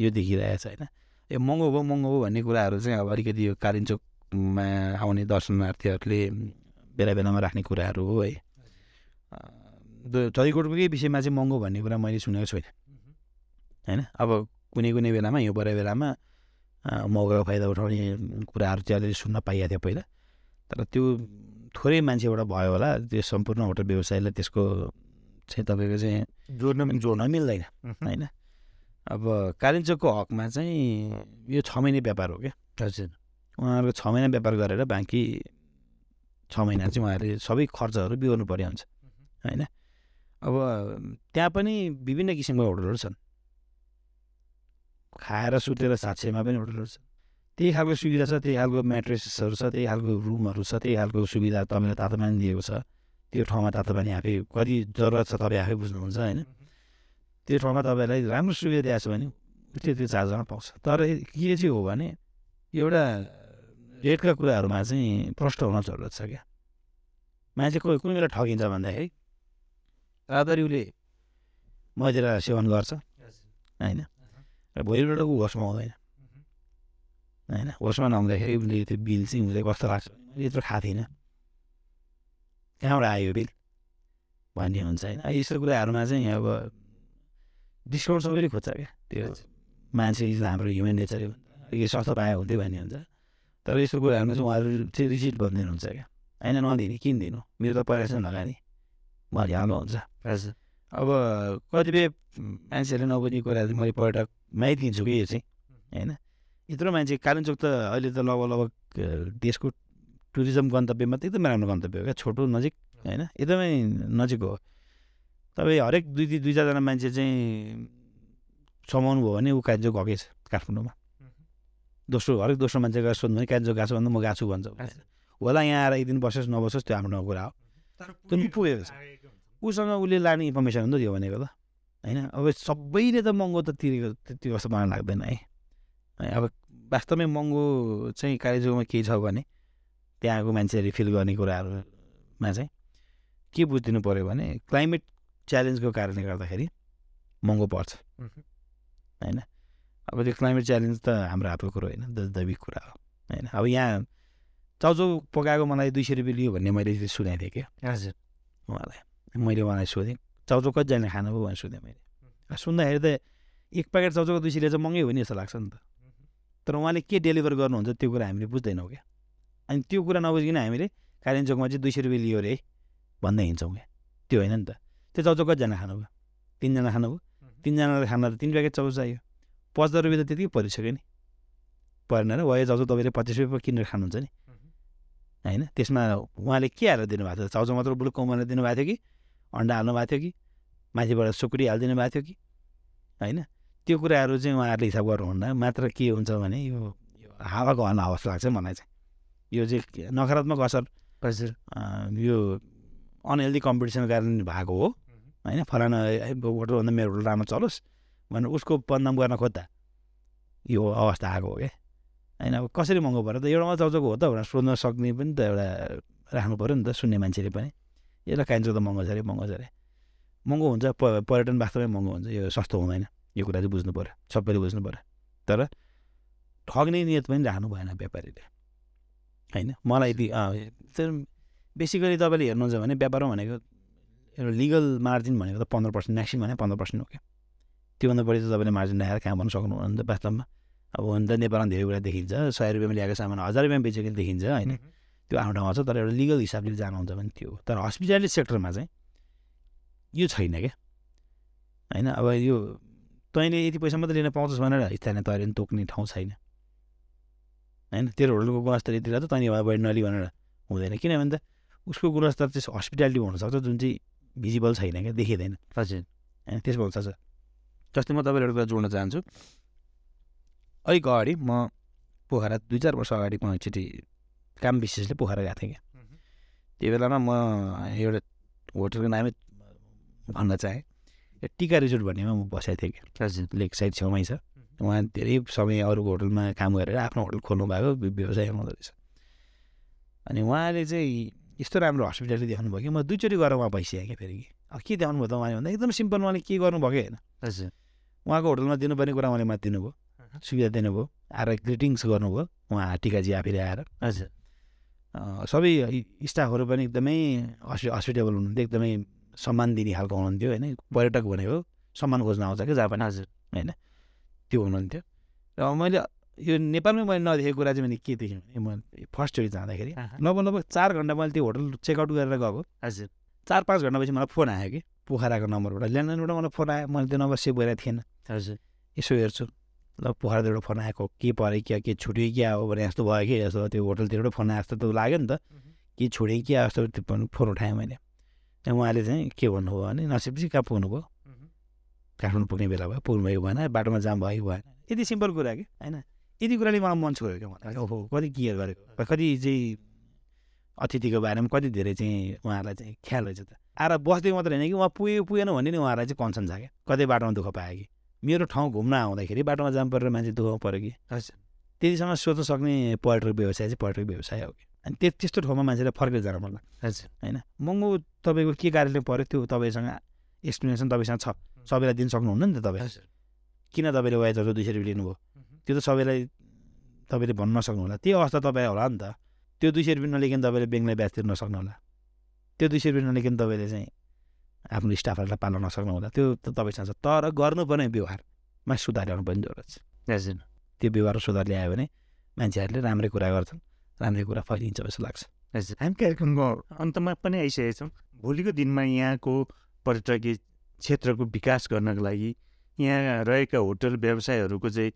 यो देखिरहेको छ होइन? यो महँगो भयो महँगो भयो भन्ने कुराहरू चाहिँ अब अलिकति यो कालिम्चोकमा आउने दर्शनार्थीहरूले बेला बेलामा राख्ने कुराहरू हो है। चरीकोटकै विषयमा चाहिँ महँगो भन्ने कुरा मैले सुनेको छुइनँ। होइन? अब कुनै कुनै बेलामा यो परे बेलामा मौकाको फाइदा उठाउने कुराहरू चाहिँ अलिअलि सुन्न पाइएको थियो पहिला। तर त्यो थोरै मान्छेबाट भयो होला त्यो सम्पूर्ण होटल व्यवसायलाई त्यसको चाहिँ तपाईँको चाहिँ जोड्न जोड्न मिल्दैन होइन? अब कालिम्चोकको हकमा चाहिँ यो छ महिने व्यापार हो क्या? हजुर। उहाँहरूको छ महिना व्यापार गरेर बाँकी छ महिना चाहिँ उहाँहरूले सबै खर्चहरू बिहोर्नु पर्ने हुन्छ होइन? अब त्यहाँ पनि विभिन्न किसिमको होटलहरू छन्। खाएर सुतेर साक्षीमा पनि होटलहरू छन् त्यही खालको सुविधा छ त्यही खालको म्याट्रेसेसहरू छ त्यही खालको रुमहरू छ त्यही खालको सुविधा तपाईँलाई तातो पानी दिएको छ। त्यो ठाउँमा तातो पानी आफै कति जरुरत छ तपाईँ आफै बुझ्नुहुन्छ होइन? त्यो ठाउँमा तपाईँलाई राम्रो सुविधा दिएको छ भने त्यो त्यो चार्जरमा पाउँछ। तर के चाहिँ हो भने एउटा रेटका कुराहरूमा चाहिँ प्रष्ट हुन जरुरत छ क्या। मान्छे कोही कुनै बेला ठगिन्छ भन्दाखेरि रातरी उसले मदिरा सेवन गर्छ होइन? भोलिपल्ट ऊ होसमा हुँदैन होइन होसमा नहुँदाखेरि उसले त्यो बिल चाहिँ उसले कस्तो लाग्छ मैले यत्रो खाएको थिइनँ कहाँबाट आयो बिल भन्ने हुन्छ होइन यस्तो कुराहरूमा चाहिँ अब डिस्काउन्ट सबैले खोज्छ क्या त्यो मान्छे हाम्रो ह्युमन नेचर यो सस्तो पायो हुन्थ्यो भन्ने हुन्छ तर यस्तो कुराहरूमा चाहिँ उहाँहरू चाहिँ रिसिट भनिदिनु हुन्छ क्या होइन नदिने किनिदिनु मेरो त पैसा लगानी उहाँले हाल्नुहुन्छ हजुर अब कतिपय मान्छेहरूले नबुझ्ने कुरा चाहिँ मैले पर्यटकमै दिन्छु कि यो चाहिँ होइन? यत्रो मान्छे कालिम्पोङ त अहिले त लगभग लगभग देशको टुरिज्म गन्तव्यमा त एकदमै राम्रो गन्तव्य हो क्या छोटो नजिक होइन? एकदमै नजिक हो। तपाईँ हरेक दुई दुई चारजना मान्छे चाहिँ समाउनु भयो भने ऊ कालिम्पोङ गएकै छ काठमाडौँमा। दोस्रो हरेक दोस्रो मान्छे गएर सोध्नु भने कालिम्पोङ गएको छ भन्दा म गएको छु भन्छ। होला यहाँ आएर एक दिन बसोस् नबसोस् त्यो हाम्रो कुरा हो। त्यो पुगेको छ। उसँग उसले लाने इन्फर्मेसन हो नि त यो भनेको त। होइन? अब सबैले त महँगो त तिरेको त्यति जस्तो मलाई लाग्दैन है। अब वास्तवमै महँगो चाहिँ कालेजुमा के छ भने त्यहाँको मान्छेहरूले फिल गर्ने कुराहरूमा चाहिँ के बुझिदिनु पऱ्यो भने क्लाइमेट च्यालेन्जको कारणले गर्दाखेरि महँगो पर्छ। होइन? अब त्यो क्लाइमेट च्यालेन्ज त हाम्रो हातको कुरो होइन द- दैविक कुरा हो। होइन? अब यहाँ चाउचाउ पकाएको मलाई दुई सय रुपियाँ लियो भन्ने मैले सुनेको थिएँ क्या। हजुर। उहाँलाई। मैले उहाँलाई सोधेँ चाउचाउ कतिजना खानुभयो भनेर सोधेँ मैले। सुन्दाखेरि त एक प्याकेट चाउचाउको दुई सय चाहिँ महँगै हो नि जस्तो लाग्छ नि त। तर उहाँले के डेलिभर गर्नुहुन्छ त्यो कुरा हामीले बुझ्दैनौँ क्या। अनि त्यो कुरा नबुझिकन हामीले कालिम्पोङमा चाहिँ दुई सय रुपियाँ लियो अरे है भन्दै हिँड्छौँ क्या। त्यो होइन नि त। त्यो चाउचाउ कतिजना खानुभयो तिनजना खानुभयो तिनजनाले खाना त तिन प्याकेट चाउचाउ चाहियो। पचास रुपियाँ त त्यतिकै परिसक्यो नि। परेन र वयो चाउचाउ तपाईँले पच्चिस रुपियाँ किनेर खानुहुन्छ नि। होइन त्यसमा उहाँले के हालेर दिनुभएको थियो? चाउचाउ मात्र बुलुक कमाएर दिनुभएको थियो कि अन्डा हाल्नु भएको थियो कि? माथिबाट सुकुटी हालिदिनु भएको थियो कि? होइन? त्यो कुराहरू चाहिँ उहाँहरूले हिसाब गर्नुहुन्न। मात्र के हुन्छ भने यो यो हावाको हल्ला अवस्था लाग्छ मलाई चाहिँ। यो चाहिँ नकारात्मक असर हजुर। यो अनहेल्दी कम्पिटिसनको कारण भएको हो। होइन? फलाना होटलभन्दा मेरो होटल राम्रो चलोस् भनेर उसको बदनाम गर्न खोज्दा यो अवस्था आएको हो क्या। होइन? अब कसरी महँगो पऱ्यो त? एउटा मात्र हो त? भनेर सोध्न सक्ने पनि त एउटा राख्नु पऱ्यो नि त सुन्ने मान्छेले पनि। यसलाई काइन्छ त महँगो छ अरे महँगो छ अरे। महँगो हुन्छ प पर्यटन वास्तवमै महँगो हुन्छ यो सस्तो हुँदैन यो कुरा चाहिँ बुझ्नु पऱ्यो सबैले बुझ्नु पऱ्यो तर ठग्ने नियत पनि राख्नु भएन व्यापारीले होइन? मलाई बेसिकली तपाईँले हेर्नुहुन्छ भने व्यापारमा भनेको एउटा लिगल मार्जिन भनेको त पन्ध्र पर्सेन्ट म्याक्सिमम भने पन्ध्र पर्सेन्ट हो क्या। त्योभन्दा बढी त तपाईँले मार्जिन राखेर कहाँ भन्नु सक्नुहुन्न नि त वास्तवमा। अब हुन त नेपालमा धेरै कुरा देखिन्छ सय रुपियाँमा ल्याएको सामान हजार रुपियाँमा बेचेको देखिन्छ होइन? त्यो आफ्नो ठाउँमा छ तर एउटा लिगल हिसाबले जानुहुन्छ भने त्यो। तर हस्पिटालिटी सेक्टरमा चाहिँ यो छैन क्या। होइन अब यो तैँले यति पैसा मात्रै लिन पाउँछस् भनेर स्थानीय तैँले तोक्ने ठाउँ छैन। होइन तेरो होटलको गुणस्तर यति रहेछ तैँले बढी नली भनेर हुँदैन। किनभने त उसको गुणस्तर चाहिँ हस्पिटालिटी हुनसक्छ जुन चाहिँ भिजिबल छैन क्या देखिँदैन। हजुर होइन त्यसमा हुन्छ जस्तै म तपाईँले एउटा जोड्न चाहन्छु। अलिक अगाडि म पोखरा दुई चार वर्ष अगाडि म एकचोटि काम विशेषले पोखरा गएको थिएँ क्या त्यो बेलामा म एउटा होटलको नामै भन्न चाहेँ यो टिका रिजोर्ट भन्नेमा म बसेको थिएँ क्या। लेक साइड छेउमै छ। उहाँ धेरै समय अरूको होटलमा काम गरेर आफ्नो होटल खोल्नु भएको व्य- व्यवसाय हुँदो रहेछ। अनि उहाँले चाहिँ यस्तो राम्रो हस्पिटालिटी देखाउनु भयो कि म दुईचोटि गएर उहाँ भइसकेँ क्या फेरि। कि अब के देखाउनु भयो त उहाँले भन्दा एकदम सिम्पल उहाँले के गर्नुभयो कि होइन। हजुर। उहाँको होटलमा दिनुपर्ने कुरा उहाँले मात्र दिनुभयो सुविधा दिनुभयो। आएर ग्रिटिङ्स गर्नुभयो। उहाँ टिकाजी आफैले आएर। हजुर। सबै स्टाफहरू पनि एकदमै हस्पि हस्पिटेबल हुनुहुन्थ्यो एकदमै सम्मान दिने खालको हुनुहुन्थ्यो होइन? पर्यटक भनेको सम्मान खोज्न आउँछ क्या जहाँ पनि हजुर त्यो हुनुहुन्थ्यो। र मैले यो नेपालमै मैले नदेखेको कुरा चाहिँ मैले के देखेँ भने म फर्स्टचोटि जाँदाखेरि लगभग लगभग चार घन्टा मैले त्यो होटल चेकआउट गरेर गएको। हजुर। चार पाँच घन्टापछि मलाई फोन आयो कि पोखराको नम्बरबाट। ल्यान्डलाइनबाट मलाई फोन आयो मैले त्यो नम्बर सेभ गरेको थिएन। हजुर। यसो हेर्छु। ल पोखरातिरबाट फोन आएको के पऱ्यो क्या के छुट्यो क्या हो भने जस्तो भयो कि जस्तो त्यो होटलतिरबाट फोन आएको जस्तो त लाग्यो नि त। के छोड्यो कि जस्तो त्यो फोन उठाएँ मैले। त्यहाँ उहाँले चाहिँ के भन्नुभयो भने नसिब चाहिँ कहाँ पुग्नुभयो? काठमाडौँ पुग्ने बेला भयो पुग्नु भएको भएन बाटोमा जाम भयो भएन। यति सिम्पल कुरा कि होइन? यति कुराले मलाई मन छोयो क्या मलाई ओहो कति केयर गरेको कति चाहिँ अतिथिको बारेमा कति धेरै चाहिँ उहाँहरूलाई चाहिँ ख्याल रहेछ त। आएर बस्दै मात्रै होइन कि उहाँ पुग्यो पुगेन भन्ने नि उहाँहरूलाई चाहिँ कन्सर्न छ क्या। कतै बाटोमा दुःख पायो कि। मेरो ठाउँ घुम्न आउँदाखेरि बाटोमा जाम परेर मान्छे दुःख पऱ्यो कि। हजुर। त्यतिसम्म सोच्न सक्ने पर्यटक व्यवसाय चाहिँ पर्यटक व्यवसाय हो कि। अनि त्यो त्यस्तो ठाउँमा मान्छेलाई फर्केर जान मन लाग्छ। हजुर। होइन? महँगो तपाईँको के कारणले पऱ्यो त्यो तपाईँसँग एक्सप्लेनेसन तपाईँसँग छ। सबैलाई दिन सक्नुहुन्न नि त तपाईँ। हजुर। किन तपाईँले वाइजहरू दुई सय रुपियाँ लिनुभयो? त्यो त सबैलाई तपाईँले भन्न नसक्नु होला त्यो अवस्था तपाईँ होला नि त। त्यो दुई सय रुपियाँ नलिकन तपाईँले ब्याङ्कलाई ब्याज तिर्न सक्नु होला। त्यो दुई सय रुपियाँ नलिकन तपाईँले चाहिँ आफ्नो स्टाफहरूलाई पाल्न नसक्नु होला त्यो त तपाईँसँग छ तर गर्नुपर्ने व्यवहारमा सुधार ल्याउनु पनि जरुरत छ। हजुर। त्यो व्यवहार सुधार ल्यायो भने मान्छेहरूले राम्रै कुरा गर्छन् राम्रै कुरा फैलिन्छ जस्तो लाग्छ। हजुर। हामी कार्यक्रमको अन्तमा पनि आइसकेका छौँ भोलिको दिनमा यहाँको पर्यटकीय क्षेत्रको विकास गर्नको लागि यहाँ रहेका होटल व्यवसायहरूको चाहिँ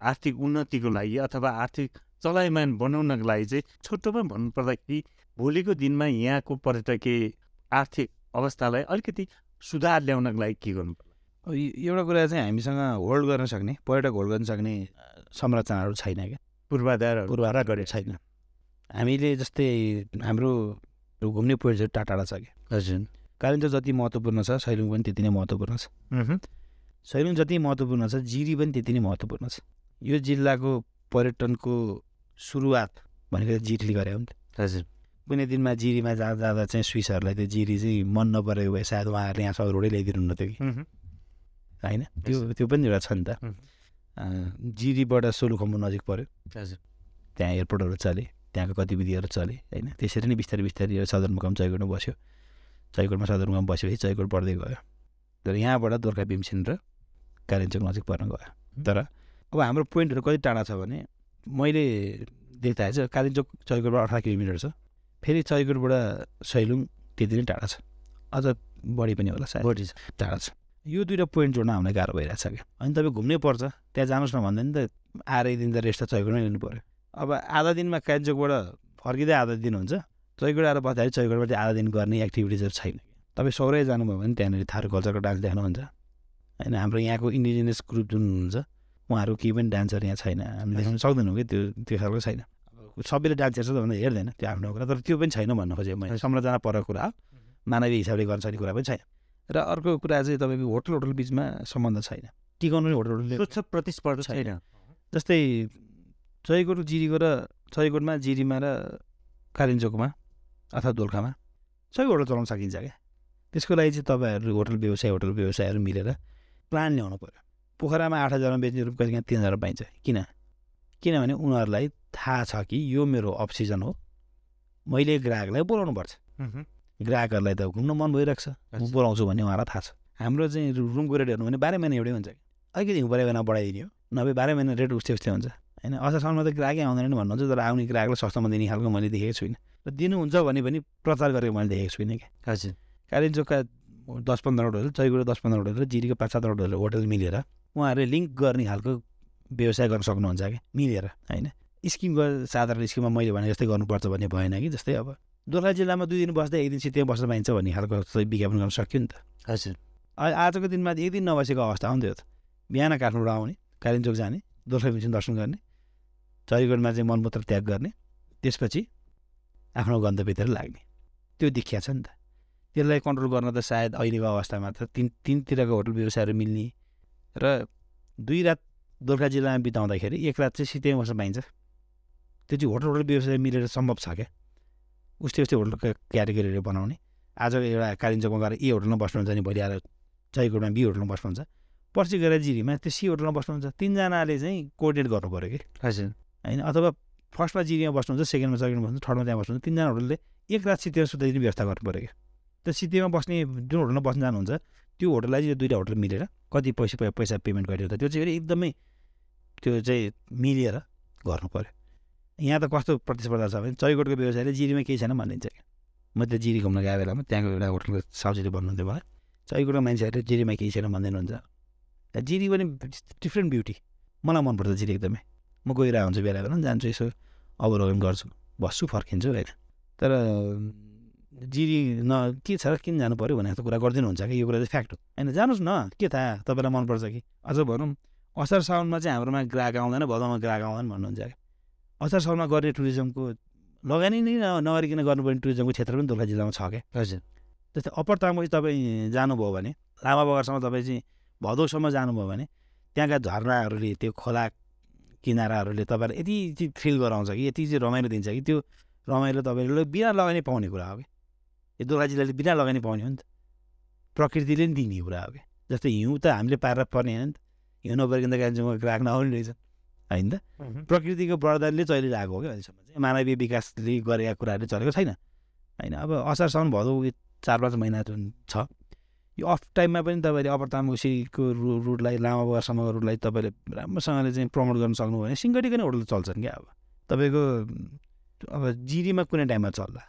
आर्थिक उन्नतिको लागि अथवा आर्थिक चलायमान बनाउनको लागि चाहिँ छोटोमा भन्नुपर्दाखेरि भोलिको दिनमा यहाँको पर्यटकीय आर्थिक अवस्थालाई अलिकति सुधार ल्याउनको लागि के गर्नु पर्ला? एउटा कुरा चाहिँ हामीसँग होल्ड गर्न सक्ने पर्यटक होल्ड गर्न सक्ने संरचनाहरू छैन क्या। पूर्वाधारहरू। पूर्वाधार गरेको छैन। हामीले जस्तै हाम्रो घुम्ने पोइन्टहरू टाढा टाढा छ क्या। हजुर। कालिम्पोङ जति महत्त्वपूर्ण छ सैलुङ पनि त्यति नै महत्त्वपूर्ण छ। सैलुङ जति महत्त्वपूर्ण छ जिरी पनि त्यति नै महत्त्वपूर्ण छ। यो जिल्लाको पर्यटनको सुरुवात भनेको जिरीले गरे हो नि त। हजुर। कुनै दिनमा जिरीमा जाँदा जाँदा चाहिँ स्विसहरूलाई त्यो जिरी चाहिँ मन नपरेको भए सायद उहाँहरूले यहाँ सब रोडै ल्याइदिनु हुन्थ्यो कि। होइन? त्यो त्यो पनि एउटा छ नि त। जिरीबाट सोलुखम्बु नजिक पऱ्यो हजुर। त्यहाँ एयरपोर्टहरू चले त्यहाँको गतिविधिहरू चले होइन? त्यसरी नै बिस्तारै बिस्तारै यो सदरमुकाम जयगढमा बस्यो। जयगढमा सदरमुकाम बसेपछि जयगढ बढ्दै गयो। तर यहाँबाट दोर्खा भीमसेन र कालिम्पोङ नजिक पर्न गयो। तर अब हाम्रो पोइन्टहरू कति टाढा छ भने मैले देख्दा चाहिँ कालिम्पोङ जयगढबाट अठार किलोमिटर छ। फेरि जयगढबाट सैलुङ त्यति नै टाढा छ। अझ बढी पनि होला सायद। बढी छ। टाढा छ। यो दुइटा पोइन्ट जोड्न हामीलाई गाह्रो भइरहेको छ क्या। अनि तपाईँ घुम्नै पर्छ। त्यहाँ जानुहोस् न भन्दा नि त आएर एक दिन त रेस्ट त जयगढमै लिनु पऱ्यो अब आधा दिनमा कालिम्पोङबाट फर्किँदै आधा दिन हुन्छ। जयगढ आएर बस्दाखेरि जयगढमा चाहिँ आधा दिन गर्ने एक्टिभिटिजहरू छैन तपाईँ सौरै जानुभयो भने त्यहाँनिर थारू कल्चरको डान्स देख्नुहुन्छ। होइन हाम्रो यहाँको इन्डिजिनियस ग्रुप जुन हुनुहुन्छ उहाँहरू केही पनि डान्सर यहाँ छैन। हामी देखाउन सक्दैनौँ कि त्यो त्यो खालको छैन। सबैले डान्स हेर्छ त भन्दा हेर्दैन त्यो आफ्नो कुरा। तर त्यो पनि छैन भन्नु खोजेँ मैले। संरचना परको कुरा हो। मानवीय हिसाबले गर्न सक्ने कुरा पनि छैन। र अर्को कुरा चाहिँ तपाईँको होटल होटल बिचमा सम्बन्ध छैन। टिकाउनु पनि होटल होटलले स्वच्छ प्रतिस्पर्धा छैन। जस्तै जयगढ जिरीको र जयगढमा जिरीमा र कालिम्चोकमा अथवा दोलखामा सबै होटल चलाउन सकिन्छ क्या। त्यसको लागि चाहिँ तपाईँहरू होटल व्यवसाय होटल व्यवसायहरू मिलेर प्लान ल्याउनु पऱ्यो पोखरामा आठ हजारमा बेच्ने रुपियाँ कहिले तिन हजार पाइन्छ। किन? किनभने उनीहरूलाई थाहा छ कि यो मेरो अफ सिजन हो। मैले ग्राहकलाई बोलाउनु पर्छ। ग्राहकहरूलाई त घुम्न मन भइरहेको छ। म। बोलाउँछु भन्ने उहाँलाई थाहा छ। हाम्रो चाहिँ रुमको रेट हेर्नु भने बाह्र महिना एउटै हुन्छ। अलिकति पऱ्यो भने बढाइदिने हो। नभए बाह्र महिना रेट उस्तै उस्तै हुन्छ। होइन? असारसम्म त ग्राहकै आउँदैन भन्नुहुन्छ तर आउने ग्राहकलाई सस्तोमा दिने खालको मैले देखेको छुइनँ। र दिनुहुन्छ भने पनि प्रचार गरेको मैले देखेको छुइनँ क्या। हजुर। कालिम्पोङका दस पन्ध्रवटा होटल जयगढ दस पन्ध्रवटा होटल र जिरीको पाँच सातवटा होटल होटल मिलेर उहाँहरूले लिङ्क गर्ने खालको व्यवसाय गर्न सक्नुहुन्छ क्या? मिलेर होइन? स्किम गर साधारण स्किममा मैले भने जस्तै गर्नुपर्छ भन्ने भएन कि जस्तै अब। दोलखा जिल्लामा दुई दिन बस्दा एक दिन चाहिँ त्यहाँ बस्न पाइन्छ भन्ने खालको विज्ञापन गर्न सक्यो नि त। हजुर। आजको दिनमा एक दिन नबसेको अवस्था आउँथ्यो त बिहान काठमाडौँ आउने कालिम्पोङ जाने दोलखा मिसन दर्शन गर्ने जयगढमा चाहिँ मनमूत्र त्याग गर्ने त्यसपछि आफ्नो गन्तव्यतिर लाग्ने। त्यो देखिया छ नि त। त्यसलाई कन्ट्रोल गर्न त सायद अहिलेको अवस्थामा त तिन तिनतिरको होटल व्यवसायहरू मिल्ने र दुई रात दोलखा जिल्लामा बिताउँदाखेरि एक रात चाहिँ सित्तैमा बस्न पाइन्छ। त्यो चाहिँ होटल होटल व्यवसाय मिलेर सम्भव छ क्या? उस्तै उस्तै होटलको क्याटेगोरीहरू बनाउने। आज एउटा कालिम्पोङमा गएर ए होटलमा बस्नुहुन्छ नि भोलि आएर जयगढमा बी होटलमा बस्नुहुन्छ। पर्सि गएर जिरीमा त्यो सी होटलमा बस्नुहुन्छ। तिनजनाले चाहिँ कोर्डिनेट गर्नु पऱ्यो कि? हजुर। होइन? अथवा फर्स्टमा जिरीमा बस्नुहुन्छ सेकेन्डमा सेकेन्डमा बस्नुहुन्छ थर्डमा त्यहाँ बस्नुहुन्छ। तिनजना होटलले एक रात सित्तेमा सुत्दै दिने व्यवस्था गर्नु पऱ्यो क्या? त्यो सित्तेमा बस्ने जुन होटलमा बस्न जानुहुन्छ त्यो होटललाई चाहिँ दुइटा होटल मिलेर कति पैसा पैसा पेमेन्ट गरेर त त्यो चाहिँ फेरि एकदमै त्यो चाहिँ मिलेर गर्नु पऱ्यो यहाँ त कस्तो प्रतिस्पर्धा छ भने जयगढको व्यवसायले जिरीमा केही छैन भनिदिन्छ क्या। म त जिरी घुम्न गएको बेलामा त्यहाँको एउटा होटलको साउजीले भन्नुहुन्थ्यो मलाई चैकोटको मान्छेहरूले जिरीमा केही छैन भन्दैन हुन्छ जिरी पनि डिफ्रेन्ट ब्युटी। मलाई मनपर्छ जिरी एकदमै। म गइरहेको हुन्छु बेला बेला जान्छु यसो अवलोकन गर्छु। बस्छु फर्किन्छु होइन। तर जिरी न के छ र किन जानु पऱ्यो भनेर त कुरा गरिदिनुहुन्छ कि? यो कुरा चाहिँ फ्याक्ट हो। होइन जानुहोस् न। के थाहा? तपाईँलाई मनपर्छ कि? अझ भनौँ। असार साउनमा चाहिँ हाम्रोमा ग्राहक आउँदैन भदौमा ग्राहक आउँदैन भन्नुहुन्छ क्या। असार साउनमा गर्ने टुरिज्मको लगानी नै न- नगरिकन गर्नुपर्ने टुरिज्मको क्षेत्र पनि दोलखा जिल्लामा छ क्या। हजुर। जस्तै अप्पर तामाङ तपाईँ जानुभयो भने लामा बगरसम्म तपाईँ चाहिँ भदौसम्म जानुभयो भने त्यहाँका झरनाहरूले त्यो खोला किनाराहरूले तपाईँलाई यति चाहिँ थ्रिल गराउँछ कि यति चाहिँ रमाइलो दिन्छ कि त्यो रमाइलो तपाईँले बिना लगानी पाउने कुरा हो कि यो दोलखा जिल्लाले बिना लगानी पाउने हो नि त प्रकृतिले नि दिने कुरा हो कि जस्तै हिउँ त हामीले पारेर पर्ने होइन नि त हिउँ नपरिकन त ग्राहक नआउने रहेछ होइन त प्रकृतिको वरदानले चलिरहेको हो क्या अहिलेसम्म चाहिँ मानवीय विकासले गरेका कुराहरूले चलेको छैन होइन अब असार साउन भदौ चार पाँच महिना जुन छ यो अफ टाइममा पनि तपाईँले अप्पर तामुसीको रु रुटलाई लामा बगरसम्मको रुटलाई तपाईँले राम्रोसँगले चाहिँ प्रमोट गर्न सक्नुभयो भने सिङ्गटीको नै होटल चल्छन् क्या अब तपाईँको अब जिरीमा कुनै टाइममा चल्ला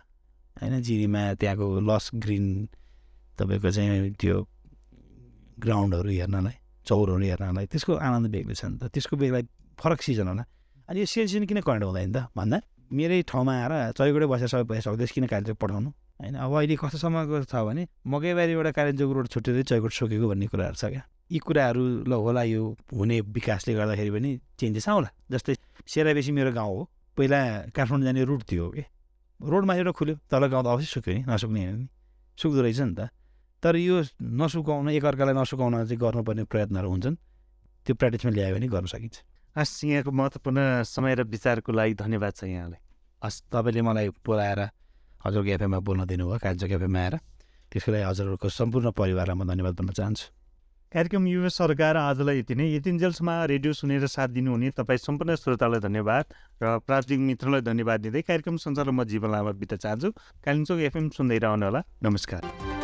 होइन जिरीमा त्यहाँको लस ग्रिन तपाईँको चाहिँ त्यो ग्राउन्डहरू हेर्नलाई चौरहरू हेर्नलाई त्यसको आनन्द बेग्लै छ नि त। त्यसको बेग्लै फरक सिजन होला अनि यो सेल सिजन किन कनेक्ट हुँदैन त भन्दा मेरै ठाउँमा आएर चौगडै बसेर सबै पैसा सक्दैछ किन कालिम्पोङ पठाउनु? होइन अब अहिले कस्तोसम्मको छ भने मकैबारीबाट कालिम्पोङ रोड छुट्टिँदै चौकोट सकेको भन्ने कुराहरू छ क्या। यी कुराहरू ल होला यो हुने विकासले गर्दाखेरि पनि चेन्जेस आउला। जस्तै सेराबेसी मेरो गाउँ हो। पहिला काठमाडौँ जाने रुट थियो कि रोडमा एउटा खुल्यो तल गाउँ त अवश्य सुक्यो नि नसुक्ने होइन नि। सुक्दो रहेछ नि त। तर यो नसुकाउन एकअर्कालाई नसुकाउन चाहिँ गर्नुपर्ने प्रयत्नहरू हुन्छन्। त्यो प्र्याक्टिसमा ल्यायो भने गर्न सकिन्छ। हस् यहाँको महत्त्वपूर्ण समय र विचारको लागि धन्यवाद छ यहाँलाई। हस् तपाईँले मलाई बोलाएर हजुरको एफएममा बोल्न दिनुभयो कालिचोक एफएममा आएर। त्यसको लागि हजुरहरूको सम्पूर्ण परिवारलाई म धन्यवाद भन्न चाहन्छु। कार्यक्रम युवा सरकार आजलाई यति नै। यतिन्जेलसम्म रेडियो सुनेर साथ दिनुहुने तपाईँ सम्पूर्ण श्रोतालाई धन्यवाद र प्राविधिक मित्रलाई धन्यवाद दिँदै कार्यक्रम सञ्चालन म जीवन लामा बित्न चाहन्छु। कालिम्पोङ एफएम सुन्दै रहनुहोला। नमस्कार।